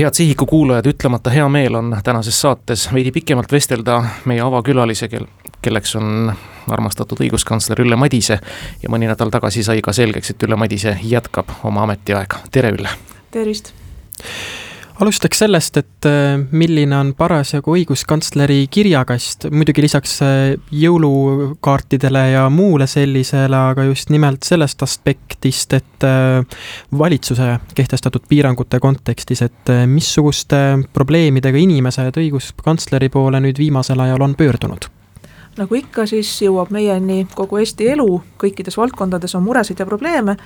head Sihiku kuulajad, ütlemata hea meel on tänases saates veidi pikemalt vestelda meie avakülalise, kel, kelleks on armastatud õiguskantsler Ülle Madise ja mõni nädal tagasi sai ka selgeks, et Ülle Madise jätkab oma ametiaega, tere Ülle! tervist! Alustaks sellest, et äh, milline on parasjagu õiguskantsleri kirjakast, muidugi lisaks äh, jõulukaartidele ja muule sellisele, aga just nimelt sellest aspektist, et äh, valitsuse kehtestatud piirangute kontekstis, et missuguste probleemidega inimesed õiguskantsleri poole nüüd viimasel ajal on pöördunud? Nagu ikka, siis jõuab meieni kogu Eesti elu, kõikides valdkondades on muresid ja probleeme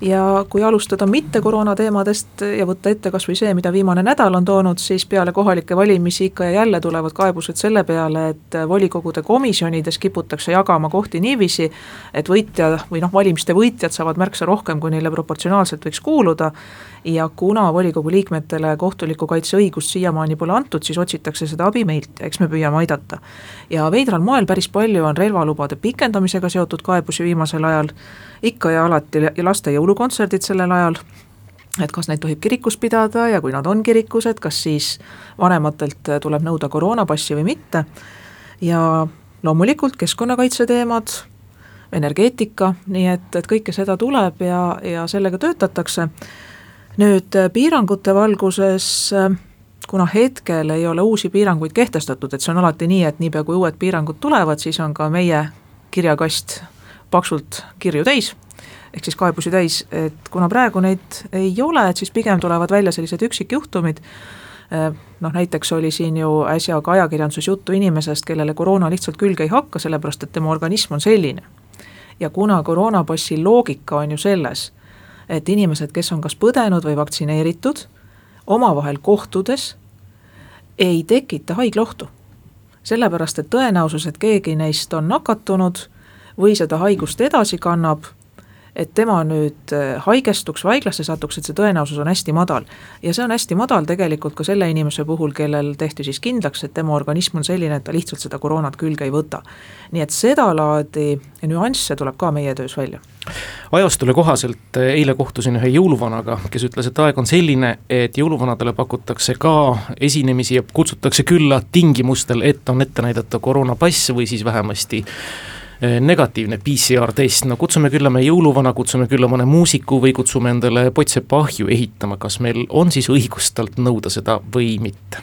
ja kui alustada mitte koroona teemadest ja võtta ette kas või see, mida viimane nädal on toonud, siis peale kohalikke valimisi ikka ja jälle tulevad kaebused selle peale, et volikogude komisjonides kiputakse jagama kohti niiviisi, et võitja või noh, valimiste võitjad saavad märksa rohkem, kui neile proportsionaalselt võiks kuuluda ja kuna volikogu liikmetele kohtuliku kaitse õigust siiamaani pole antud, siis otsitakse seda abi meilt ja eks me püüame aidata. ja veidral moel päris palju on relvalubade pikendamisega seotud kaebusi viimasel ajal, ikka ja alati laste jõulukontserdid sellel ajal, et kas neid tohib kirikus pidada ja kui nad on kirikus, et kas siis vanematelt tuleb nõuda koroonapassi või mitte. Ja loomulikult keskkonnakaitse teemad, energeetika, nii et, et kõike seda tuleb ja, ja sellega töötatakse. Nüüd äh, piirangute valguses äh, kuna hetkel ei ole uusi piiranguid kehtestatud, et see on alati nii, et niipea kui uued piirangud tulevad, siis on ka meie kirjakast paksult kirju täis, ehk siis kaebusi täis, et kuna praegu neid ei ole, et siis pigem tulevad välja sellised üksikjuhtumid, äh, noh näiteks oli siin ju äsja ka ajakirjanduses juttu inimesest, kellele koroona lihtsalt külge ei hakka, sellepärast et tema organism on selline. ja kuna koroonapassi loogika on ju selles, et inimesed, kes on kas põdenud või vaktsineeritud, omavahel kohtudes ei tekita haiglaohtu. sellepärast, et tõenäosus, et keegi neist on nakatunud või seda haigust edasi kannab, et tema nüüd äh, haigestuks haiglasse satuks, et see tõenäosus on hästi madal. ja see on hästi madal tegelikult ka selle inimese puhul, kellel tehti siis kindlaks, et tema organism on selline, et ta lihtsalt seda koroonat külge ei võta. nii et sedalaadi nüansse tuleb ka meie töös välja ajastule kohaselt äh, eile kohtusin ühe jõuluvanaga, kes ütles, et aeg on selline, et jõuluvanadele pakutakse ka esinemisi ja kutsutakse külla tingimustel, et on ette näidata koroonapass või siis vähemasti negatiivne PCR-test, no kutsume külla me jõuluvana, kutsume külla mõne muusiku või kutsume endale Potsepa ahju ehitama, kas meil on siis õigust talt nõuda seda või mitte?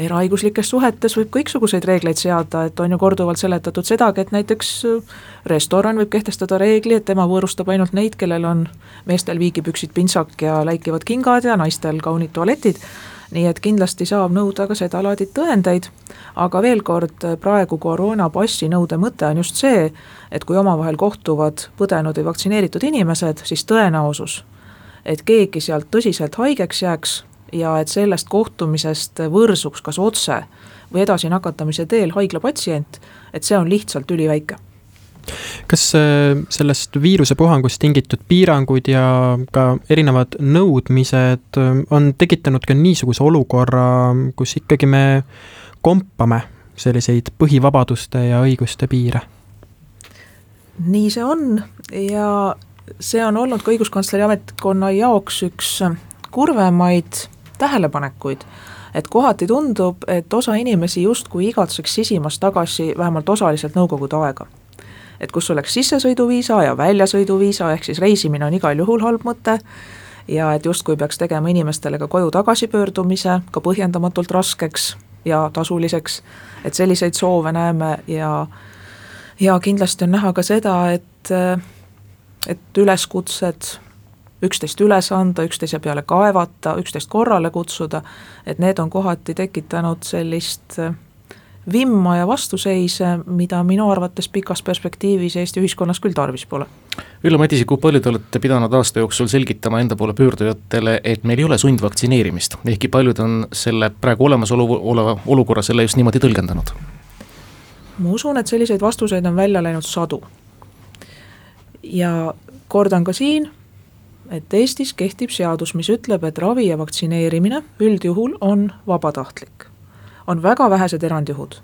eraõiguslikes suhetes võib kõiksuguseid reegleid seada, et on ju korduvalt seletatud sedagi, et näiteks äh, restoran võib kehtestada reegli, et tema võõrustab ainult neid, kellel on meestel viigipüksid, pintsak ja läikivad kingad ja naistel kaunid tualetid nii et kindlasti saab nõuda ka sedalaadi tõendeid, aga veel kord, praegu koroonapassi nõude mõte on just see, et kui omavahel kohtuvad põdenud või vaktsineeritud inimesed, siis tõenäosus, et keegi sealt tõsiselt haigeks jääks ja et sellest kohtumisest võrsuks kas otse või edasi nakatamise teel haiglapatsient, et see on lihtsalt üliväike kas äh, sellest viirusepuhangust tingitud piirangud ja ka erinevad nõudmised äh, on tekitanud ka niisuguse olukorra, kus ikkagi me kompame selliseid põhivabaduste ja õiguste piire? nii see on ja see on olnud ka õiguskantsleri ametkonna jaoks üks kurvemaid tähelepanekuid, et kohati tundub, et osa inimesi justkui igatseks sisimas tagasi vähemalt osaliselt nõukogude aega et kus oleks sissesõiduviisa ja väljasõiduviisa, ehk siis reisimine on igal juhul halb mõte, ja et justkui peaks tegema inimestele ka koju tagasipöördumise ka põhjendamatult raskeks ja tasuliseks, et selliseid soove näeme ja ja kindlasti on näha ka seda, et, et üleskutsed üksteist üles anda, üksteise peale kaevata, üksteist korrale kutsuda, et need on kohati tekitanud sellist vimma ja vastuseise, mida minu arvates pikas perspektiivis Eesti ühiskonnas küll tarvis pole. Ülle Madise, kui palju te olete pidanud aasta jooksul selgitama enda poole pöördujatele, et meil ei ole sundvaktsineerimist, ehkki paljud on selle praegu olemasolu, oleva olukorra selle just niimoodi tõlgendanud? ma usun, et selliseid vastuseid on välja läinud sadu. ja kordan ka siin, et Eestis kehtib seadus, mis ütleb, et ravi ja vaktsineerimine üldjuhul on vabatahtlik on väga vähesed erandjuhud.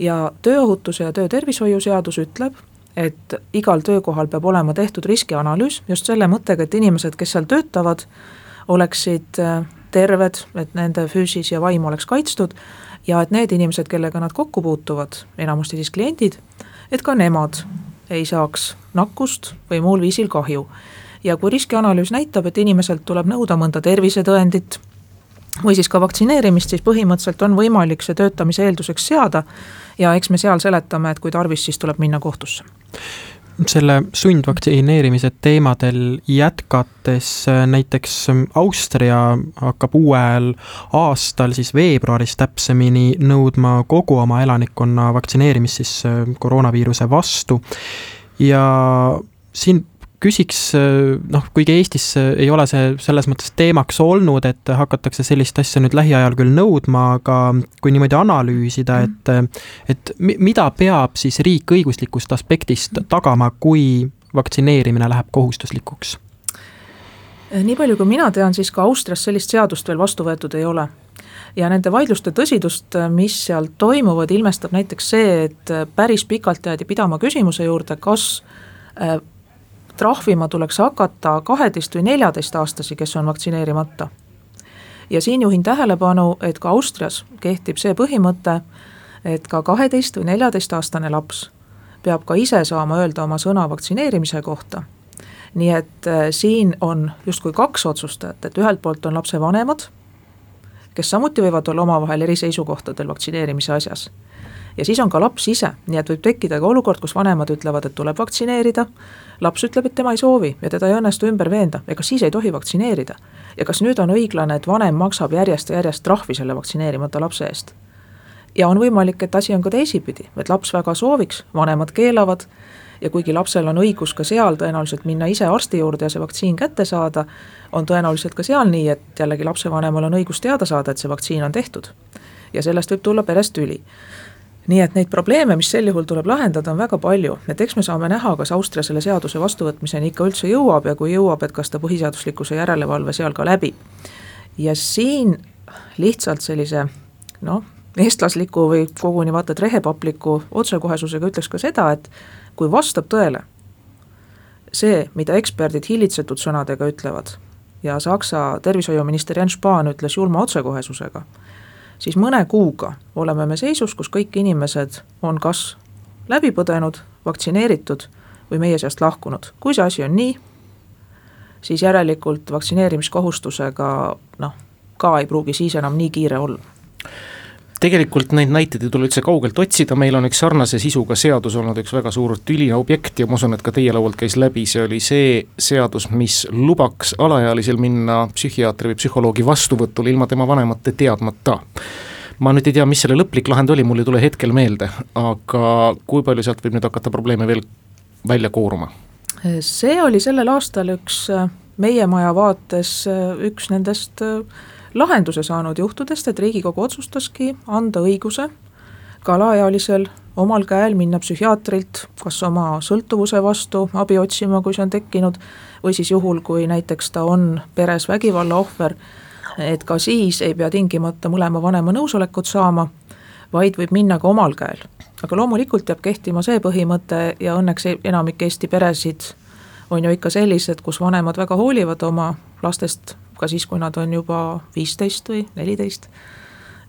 ja tööohutuse ja töötervishoiu seadus ütleb, et igal töökohal peab olema tehtud riskianalüüs just selle mõttega, et inimesed, kes seal töötavad, oleksid äh, terved, et nende füüsis ja vaim oleks kaitstud ja et need inimesed, kellega nad kokku puutuvad, enamasti siis kliendid, et ka nemad ei saaks nakkust või muul viisil kahju. ja kui riskianalüüs näitab, et inimeselt tuleb nõuda mõnda tervisetõendit või siis ka vaktsineerimist, siis põhimõtteliselt on võimalik see töötamise eelduseks seada ja eks me seal seletame, et kui tarvis, siis tuleb minna kohtusse selle sundvaktsineerimise teemadel jätkates, äh, näiteks ähm, Austria hakkab uuel aastal, siis veebruaris täpsemini, nõudma kogu oma elanikkonna vaktsineerimist siis äh, koroonaviiruse vastu. ja siin küsiks, noh, kuigi Eestis ei ole see selles mõttes teemaks olnud, et hakatakse sellist asja nüüd lähiajal küll nõudma, aga kui niimoodi analüüsida, et, et mida peab siis riik õiguslikust aspektist tagama, kui vaktsineerimine läheb kohustuslikuks? nii palju, kui mina tean, siis ka Austrias sellist seadust veel vastu võetud ei ole. Ja nende vaidluste tõsidust, mis seal toimuvad, ilmestab näiteks see, et päris pikalt jäädi pidama küsimuse juurde, kas trahvima tuleks hakata kaheteist või neljateistaastasi, kes on vaktsineerimata. ja siin juhin tähelepanu, et ka Austrias kehtib see põhimõte, et ka kaheteist või neljateistaastane laps peab ka ise saama öelda oma sõna vaktsineerimise kohta. nii et äh, siin on justkui kaks otsustajat, et ühelt poolt on lapse vanemad, kes samuti võivad olla omavahel eri seisukohtadel vaktsineerimise asjas ja siis on ka laps ise, nii et võib tekkida ka olukord, kus vanemad ütlevad, et tuleb vaktsineerida, laps ütleb, et tema ei soovi ja teda ei õnnestu ümber veenda, ega siis ei tohi vaktsineerida. ja kas nüüd on õiglane, et vanem maksab järjest ja järjest trahvi selle vaktsineerimata lapse eest? ja on võimalik, et asi on ka teisipidi, et laps väga sooviks, vanemad keelavad ja kuigi lapsel on õigus ka seal tõenäoliselt minna ise arsti juurde ja see vaktsiin kätte saada, on tõenäoliselt ka seal nii, et jällegi lapsevanemal on õigus teada saada, et see vaktsiin on tehtud. ja sellest võib tulla perest tüli nii et neid probleeme, mis sel juhul tuleb lahendada, on väga palju, et eks me saame näha, kas Austria selle seaduse vastuvõtmiseni ikka üldse jõuab ja kui jõuab, et kas ta põhiseaduslikkuse järelevalve seal ka läbib. ja siin lihtsalt sellise noh, eestlasliku või koguni vaata et rehepapliku otsekohesusega ütleks ka seda, et kui vastab tõele see, mida eksperdid hillitsetud sõnadega ütlevad ja Saksa tervishoiuminister Jens Spahn ütles julma otsekohesusega siis mõne kuuga oleme me seisus, kus kõik inimesed on kas läbi põdenud, vaktsineeritud või meie seast lahkunud. kui see asi on nii, siis järelikult vaktsineerimiskohustusega noh, ka ei pruugi siis enam nii kiire olla tegelikult neid näiteid ei tule üldse kaugelt otsida, meil on üks sarnase sisuga seadus olnud üks väga suur tüline objekt ja ma usun, et ka teie laualt käis läbi, see oli see seadus, mis lubaks alaealisel minna psühhiaatri või psühholoogi vastuvõtule ilma tema vanemate teadmata ma nüüd ei tea, mis selle lõplik lahend oli, mul ei tule hetkel meelde, aga kui palju sealt võib nüüd hakata probleeme veel välja kooruma? see oli sellel aastal üks meie maja vaates üks nendest lahenduse saanud juhtudest, et Riigikogu otsustaski anda õiguse ka alaealisel omal käel minna psühhiaatrilt kas oma sõltuvuse vastu abi otsima, kui see on tekkinud, või siis juhul, kui näiteks ta on peres vägivalla ohver, et ka siis ei pea tingimata mõlema vanema nõusolekut saama, vaid võib minna ka omal käel. aga loomulikult jääb kehtima see põhimõte ja õnneks enamik Eesti peresid on ju ikka sellised, kus vanemad väga hoolivad oma lastest ka siis, kui nad on juba viisteist või neliteist.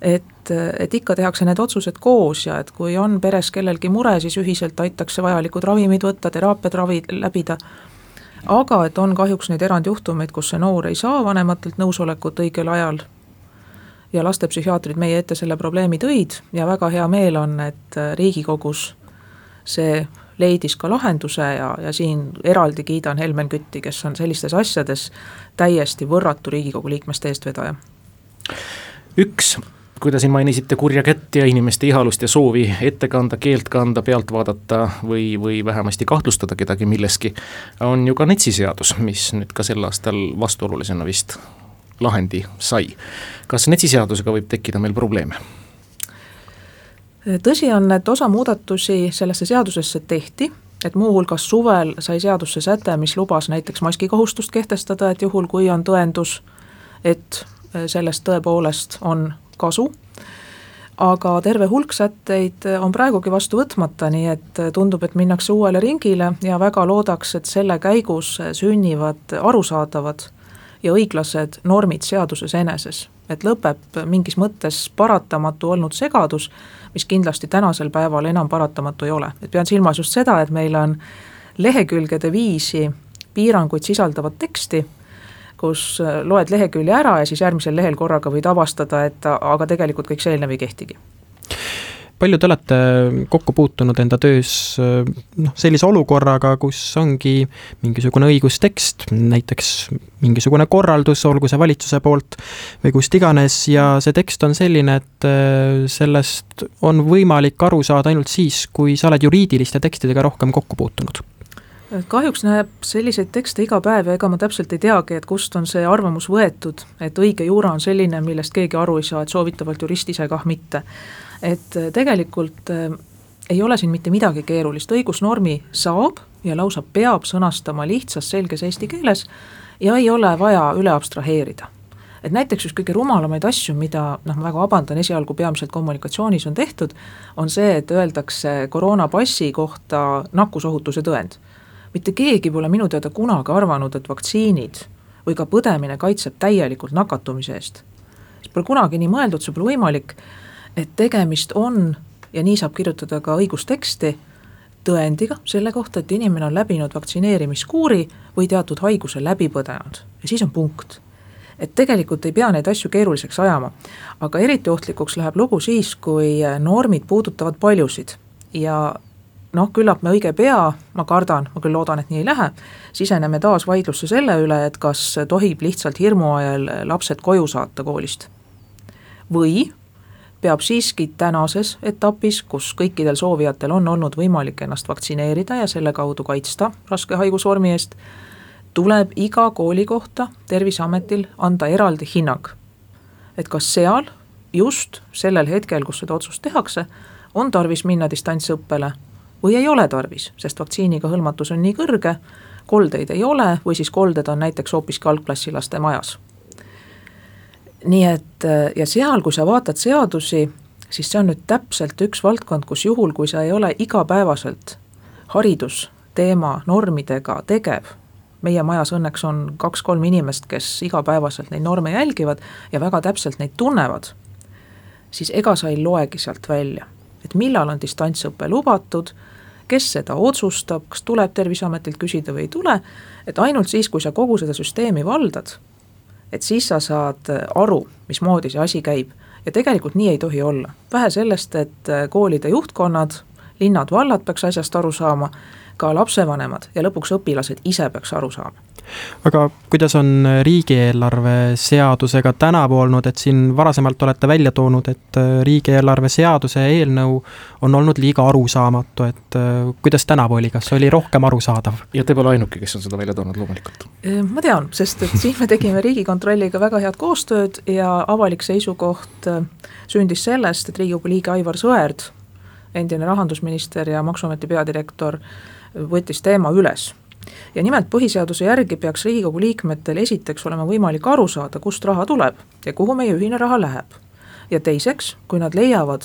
et, et ikka tehakse need otsused koos ja et kui on peres kellelgi mure, siis ühiselt aitakse vajalikud ravimid võtta, teraapiad ravi läbida. aga et on kahjuks neid erandjuhtumeid, kus see noor ei saa vanematelt nõusolekut õigel ajal ja lastepsühhiaatrid meie ette selle probleemi tõid ja väga hea meel on, et Riigikogus see leidis ka lahenduse ja, ja siin eraldi kiidan Helmen Kütti, kes on sellistes asjades täiesti võrratu Riigikogu liikmeste eestvedaja. üks kui te siin mainisite kurja kätt ja inimeste ihalust ja soovi ette kanda, keelt kanda, pealt vaadata või, või vähemasti kahtlustada kedagi milleski, on ju ka NETS-i mis nüüd ka sel aastal vastuolulisena vist lahendi sai. kas NETS-i võib tekkida meil probleeme? Tõsi on, et osa muudatusi sellesse seadusesse tehti, et muuhulgas suvel sai seadusse säte, mis lubas näiteks maskikohustust kehtestada, et juhul, kui on tõendus, et sellest tõepoolest on kasu, aga terve hulk sätteid on praegugi vastu võtmata, nii et tundub, et minnakse uuele ringile ja väga loodaks, et selle käigus sünnivad arusaadavad ja õiglased normid seaduses eneses. et lõpeb mingis mõttes paratamatu olnud segadus, mis kindlasti tänasel päeval enam paratamatu ei ole, et pean silmas just seda, et meil on lehekülgede viisi piiranguid sisaldavat teksti, kus loed lehekülje ära ja siis järgmisel lehel korraga võid avastada, et aga tegelikult kõik see eelnev ei kehtigi palju te olete kokku puutunud enda töös noh, sellise olukorraga, kus ongi mingisugune õigustekst, näiteks mingisugune korraldus, olgu see valitsuse poolt või kust iganes, ja see tekst on selline, et äh, sellest on võimalik aru saada ainult siis, kui sa oled juriidiliste tekstidega rohkem kokku puutunud. Kahjuks näeb selliseid tekste iga päev ja ega ma täpselt ei teagi, et kust on see arvamus võetud, et õige juura on selline, millest keegi aru ei saa, et soovitavalt jurist ise kah mitte et äh, tegelikult äh, ei ole siin mitte midagi keerulist, õigusnormi saab ja lausa peab sõnastama lihtsas selges eesti keeles ja ei ole vaja üle abstraheerida. et näiteks üks kõige rumalamaid asju, mida noh, ma väga vabandan, esialgu peamiselt kommunikatsioonis on tehtud, on see, et öeldakse koroonapassi kohta nakkusohutuse tõend. mitte keegi pole minu teada kunagi arvanud, et vaktsiinid või ka põdemine kaitseb täielikult nakatumise eest. Pole kunagi nii mõeldud, see pole võimalik et tegemist on ja nii saab kirjutada ka õigusteksti, tõendiga selle kohta, et inimene on läbinud vaktsineerimiskuuri või teatud haiguse läbi põdenud ja siis on punkt. et tegelikult ei pea neid asju keeruliseks ajama, aga eriti ohtlikuks läheb lugu siis, kui normid puudutavad paljusid ja noh, küllap me õige pea, ma kardan, ma küll loodan, et nii ei lähe, siseneme taas vaidlusse selle üle, et kas tohib lihtsalt hirmu ajal lapsed koju saata koolist. või peab siiski tänases etapis, kus kõikidel soovijatel on olnud võimalik ennast vaktsineerida ja selle kaudu kaitsta raske haigusvormi eest, tuleb iga kooli kohta Terviseametil anda eraldi hinnang. et kas seal just sellel hetkel, kus seda otsust tehakse, on tarvis minna distantsõppele või ei ole tarvis, sest vaktsiiniga hõlmatus on nii kõrge, koldeid ei ole või siis kolded on näiteks hoopiski algklassilaste majas nii et ja seal, kui sa vaatad seadusi, siis see on nüüd täpselt üks valdkond, kus juhul, kui sa ei ole igapäevaselt haridusteema normidega tegev, meie majas õnneks on kaks-kolm inimest, kes igapäevaselt neid norme jälgivad ja väga täpselt neid tunnevad, siis ega sa ei loegi sealt välja, et millal on distantsõpe lubatud, kes seda otsustab, kas tuleb Terviseametilt küsida või ei tule, et ainult siis, kui sa kogu seda süsteemi valdad et siis sa saad aru, mismoodi see asi käib. ja tegelikult nii ei tohi olla, vähe sellest, et koolide juhtkonnad, linnad-vallad peaks asjast aru saama, ka lapsevanemad ja lõpuks õpilased ise peaks aru saama aga kuidas on riigieelarve seadusega tänavu olnud, et siin varasemalt olete välja toonud, et äh, riigieelarve seaduse eelnõu on olnud liiga arusaamatu, et äh, kuidas tänavu oli, kas oli rohkem arusaadav? ja te pole ainuke, kes on seda välja toonud, loomulikult. ma tean, sest et siin me tegime Riigikontrolliga väga head koostööd ja avalik seisukoht äh, sündis sellest, et Riigikogu liige Aivar Sõerd, endine rahandusminister ja Maksuameti peadirektor, võttis teema üles ja nimelt põhiseaduse järgi peaks Riigikogu liikmetel esiteks olema võimalik aru saada, kust raha tuleb ja kuhu meie ühine raha läheb. ja teiseks, kui nad leiavad,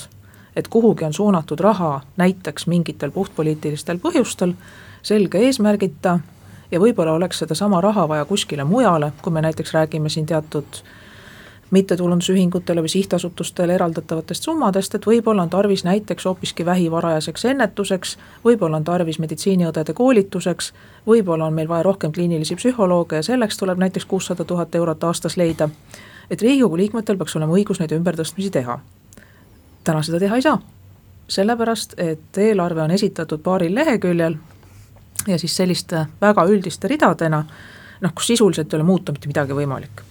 et kuhugi on suunatud raha näiteks mingitel puhtpoliitilistel põhjustel, selge eesmärgita ja võib-olla oleks sedasama raha vaja kuskile mujale, kui me näiteks räägime siin teatud mittetulundusühingutele või sihtasutustele eraldatavatest summadest, et võib-olla on tarvis näiteks hoopiski vähi varajaseks ennetuseks, võib-olla on tarvis meditsiiniõdede koolituseks, võib-olla on meil vaja rohkem kliinilisi psühholooge ja selleks tuleb näiteks kuussada tuhat eurot aastas leida. et Riigikogu liikmetel peaks olema õigus neid ümbertõstmisi teha. täna seda teha ei saa, sellepärast et eelarve on esitatud paaril leheküljel ja siis selliste väga üldiste ridadena, noh, kus sisuliselt ei ole muuta mitte midagi võimalik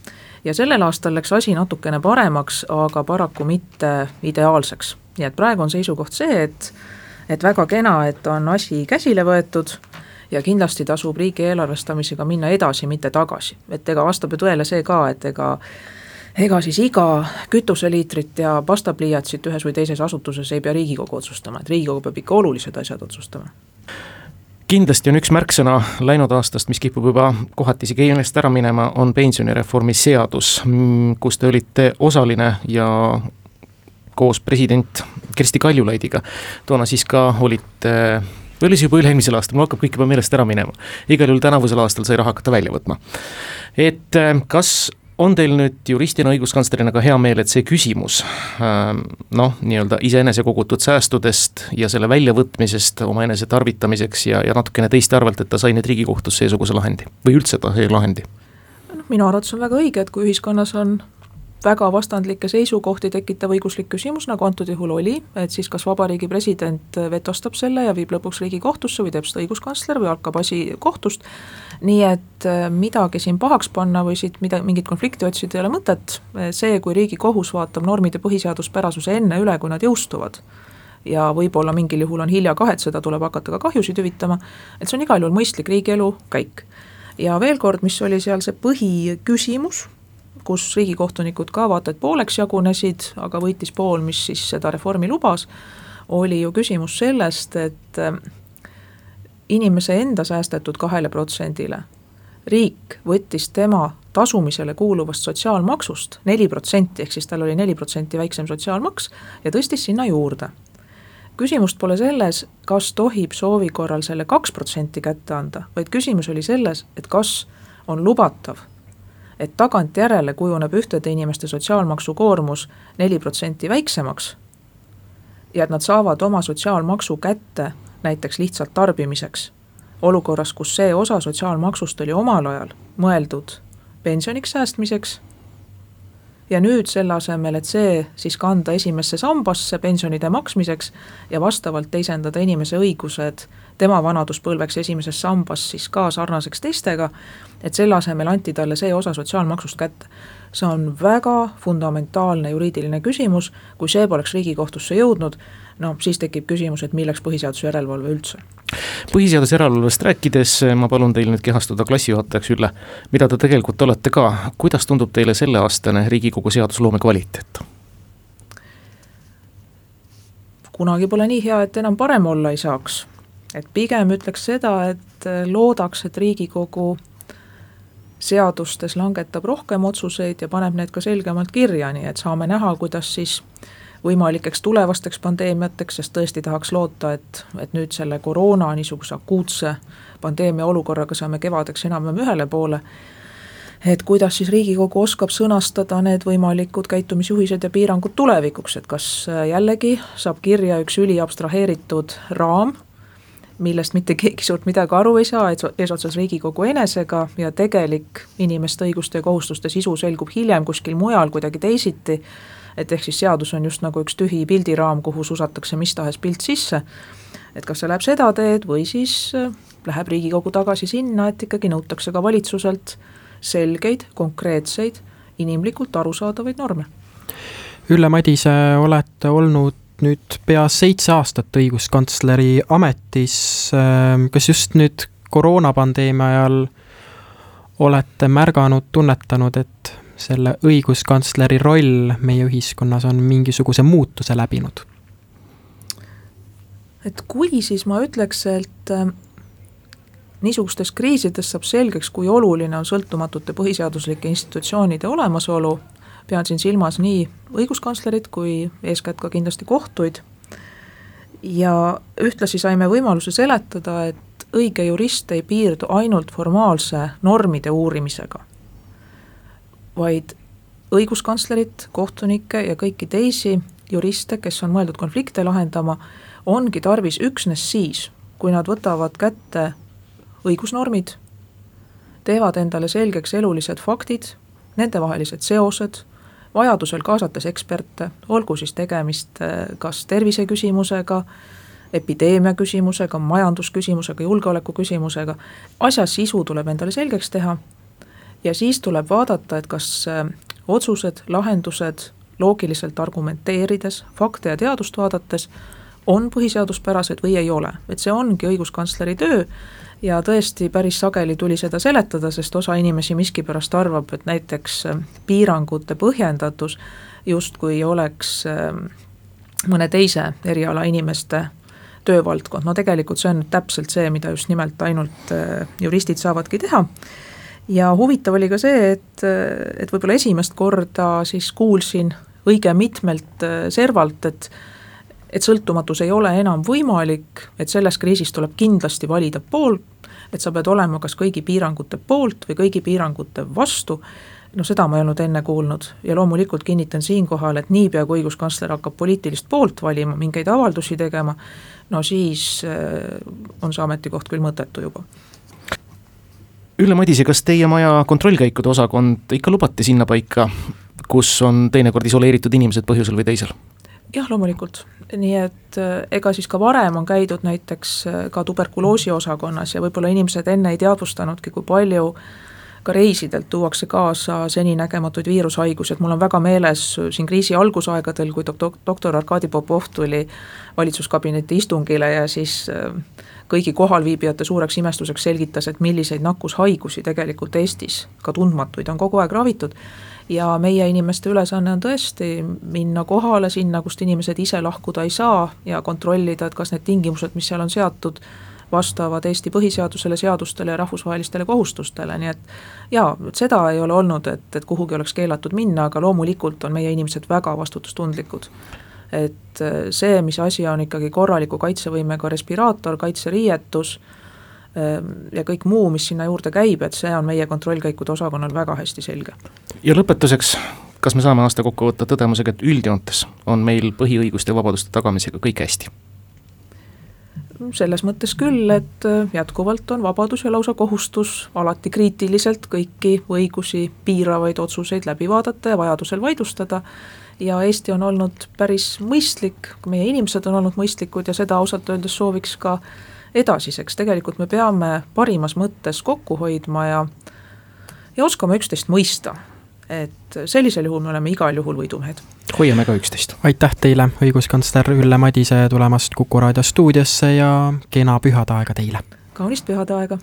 ja sellel aastal läks asi natukene paremaks, aga paraku mitte ideaalseks. nii et praegu on seisukoht see, et, et väga kena, et on asi käsile võetud ja kindlasti tasub riigi eelarvestamisega minna edasi, mitte tagasi. et ega vastab ju tõele see ka, et ega ega siis iga kütuseliitrit ja pastapliiatsit ühes või teises asutuses ei pea Riigikogu otsustama, et Riigikogu peab ikka olulised asjad otsustama kindlasti on üks märksõna läinud aastast, mis kipub juba kohati isegi meelest ära minema, on pensionireformi seadus, kus te olite osaline ja koos president Kersti Kaljulaidiga toona siis ka olite või oli see juba üle-eelmisel aastal, mul hakkab kõik juba meelest ära minema. igal juhul tänavusel aastal sai raha hakata välja võtma. et kas on teil nüüd juristina, õiguskantslerina ka hea meel, et see küsimus ähm, noh, nii-öelda iseenese kogutud säästudest ja selle väljavõtmisest omaenese tarvitamiseks ja, ja natukene teiste arvelt, et ta sai nüüd Riigikohtus seesuguse lahendi või üldse ta sai lahendi? noh, minu arvates on väga õige, et kui ühiskonnas on väga vastandlikke seisukohti tekitav õiguslik küsimus, nagu antud juhul oli, et siis kas vabariigi president vetostab selle ja viib lõpuks Riigikohtusse või teeb seda õiguskantsler või hakkab asi kohtust, nii et äh, midagi siin pahaks panna või siit mida, mingit konflikti otsida ei ole mõtet, see, kui Riigikohus vaatab normide põhiseaduspärasuse enne üle, kui nad jõustuvad, ja võib-olla mingil juhul on hilja kahetseda, tuleb hakata ka kahjusid hüvitama, et see on igal juhul mõistlik riigielu käik. ja veel kord, mis oli seal see põhiküsimus, kus riigikohtunikud ka vaata et pooleks jagunesid, aga võitis pool, mis siis seda reformi lubas, oli ju küsimus sellest, et äh, inimese enda säästetud kahele protsendile riik võttis tema tasumisele kuuluvast sotsiaalmaksust neli protsenti, ehk siis tal oli neli protsenti väiksem sotsiaalmaks ja tõstis sinna juurde. küsimust pole selles, kas tohib soovi korral selle kaks protsenti kätte anda, vaid küsimus oli selles, et kas on lubatav et tagantjärele kujuneb ühtede inimeste sotsiaalmaksukoormus neli protsenti väiksemaks ja et nad saavad oma sotsiaalmaksu kätte näiteks lihtsalt tarbimiseks, olukorras, kus see osa sotsiaalmaksust oli omal ajal mõeldud pensioniks säästmiseks ja nüüd selle asemel, et see siis kanda esimesse sambasse pensionide maksmiseks ja vastavalt teisendada inimese õigused tema vanaduspõlveks esimeses sambas siis ka sarnaseks teistega, et selle asemel anti talle see osa sotsiaalmaksust kätte. see on väga fundamentaalne juriidiline küsimus, kui see poleks Riigikohtusse jõudnud, no siis tekib küsimus, et milleks põhiseaduse järelevalve üldse põhiseaduse järelevalvest rääkides ma palun teil nüüd kehastuda klassijuhatajaks, Ülle, mida te tegelikult olete ka, kuidas tundub teile selleaastane Riigikogu seadusloome kvaliteet? kunagi pole nii hea, et enam parem olla ei saaks. Et pigem ütleks seda, et loodaks, et Riigikogu seadustes langetab rohkem otsuseid ja paneb need ka selgemalt kirja, nii et saame näha, kuidas siis võimalikeks tulevasteks pandeemiateks, sest tõesti tahaks loota, et, et nüüd selle koroona niisuguse akuutse pandeemia olukorraga saame kevadeks enam-vähem ühele poole, et kuidas siis Riigikogu oskab sõnastada need võimalikud käitumisjuhised ja piirangud tulevikuks, et kas jällegi saab kirja üks üliabstraheeritud raam, millest mitte keegi suurt midagi aru ei saa, eesotsas Riigikogu enesega ja tegelik inimeste õiguste ja kohustuste sisu selgub hiljem kuskil mujal kuidagi teisiti, et ehk siis seadus on just nagu üks tühi pildiraam, kuhu susatakse mis tahes pilt sisse, et kas see läheb seda teed või siis äh, läheb Riigikogu tagasi sinna, et ikkagi nõutakse ka valitsuselt selgeid, konkreetseid, inimlikult arusaadavaid norme. Ülle Madise, olete olnud nüüd pea seitse aastat õiguskantsleri ametis, ähm, kas just nüüd koroonapandeemia ajal olete märganud, tunnetanud, et selle õiguskantsleri roll meie ühiskonnas on mingisuguse muutuse läbinud? et kui, siis ma ütleks, et ähm, niisugustes kriisides saab selgeks, kui oluline on sõltumatute põhiseaduslike institutsioonide olemasolu pean siin silmas nii õiguskantslerit kui eeskätt ka kindlasti kohtuid. ja ühtlasi saime võimaluse seletada, et õige jurist ei piirdu ainult formaalse normide uurimisega, vaid õiguskantslerit, kohtunikke ja kõiki teisi juriste, kes on mõeldud konflikte lahendama, ongi tarvis üksnes siis, kui nad võtavad kätte õigusnormid, teevad endale selgeks elulised faktid, nendevahelised seosed, vajadusel kaasates eksperte, olgu siis tegemist äh, kas terviseküsimusega, epideemia küsimusega, majandusküsimusega, julgeoleku küsimusega, asja sisu tuleb endale selgeks teha ja siis tuleb vaadata, et kas äh, otsused, lahendused loogiliselt argumenteerides, fakte ja teadust vaadates on põhiseaduspärased või ei ole, et see ongi õiguskantsleri töö ja tõesti, päris sageli tuli seda seletada, sest osa inimesi miskipärast arvab, et näiteks äh, piirangute põhjendatus justkui oleks äh, mõne teise eriala inimeste töövaldkond, no tegelikult see on täpselt see, mida just nimelt ainult äh, juristid saavadki teha. Ja huvitav oli ka see, et, et võib-olla esimest korda siis kuulsin õige mitmelt servalt, et et sõltumatus ei ole enam võimalik, et selles kriisis tuleb kindlasti valida pool, et sa pead olema kas kõigi piirangute poolt või kõigi piirangute vastu, no seda ma ei olnud enne kuulnud ja loomulikult kinnitan siinkohal, et niipea, kui õiguskantsler hakkab poliitilist poolt valima, mingeid avaldusi tegema, no siis äh, on see ametikoht küll mõttetu juba. Ülle Madise, kas teie maja kontrollkäikude osakond ikka lubati sinnapaika, kus on teinekord isoleeritud inimesed põhjusel või teisel? Jah, loomulikult, nii et äh, ega siis ka varem on käidud näiteks äh, ka tuberkuloosi osakonnas ja võib-olla inimesed enne ei teadvustanudki, kui palju ka reisidelt tuuakse kaasa seninägematuid viirushaigusi, et mul on väga meeles siin kriisi algusaegadel, kui dok-, doktor Arkadi Popov tuli valitsuskabineti istungile ja siis äh, kõigi kohalviibijate suureks imestuseks selgitas, et milliseid nakkushaigusi tegelikult Eestis, ka tundmatuid, on kogu aeg ravitud. Ja meie inimeste ülesanne on tõesti minna kohale sinna, kust inimesed ise lahkuda ei saa ja kontrollida, et kas need tingimused, mis seal on seatud, vastavad Eesti põhiseadusele, seadustele ja rahvusvahelistele kohustustele, nii et jaa, seda ei ole olnud, et, et kuhugi oleks keelatud minna, aga loomulikult on meie inimesed väga vastutustundlikud et see, mis asi on ikkagi korraliku kaitsevõimega respiraator, kaitseriietus Ehm, ja kõik muu, mis sinna juurde käib, et see on meie kontrollkäikude osakonnal väga hästi selge. ja lõpetuseks, kas me saame aasta kokku võtta tõdemusega, et üldjoontes on meil põhiõiguste ja vabaduste tagamisega kõik hästi? Selles mõttes küll, et äh, jätkuvalt on vabadus ja lausa kohustus alati kriitiliselt kõiki õigusi piiravaid otsuseid läbi vaadata ja vajadusel vaidlustada, ja Eesti on olnud päris mõistlik, meie inimesed on olnud mõistlikud ja seda ausalt öeldes sooviks ka edasiseks, tegelikult me peame parimas mõttes kokku hoidma ja ja oskama üksteist mõista. Et sellisel juhul me oleme igal juhul võidumehed. hoiame ka üksteist. aitäh teile, õiguskantsler Ülle Madise tulemast Kuku raadio stuudiosse ja kena pühade aega teile! kaunist pühade aega!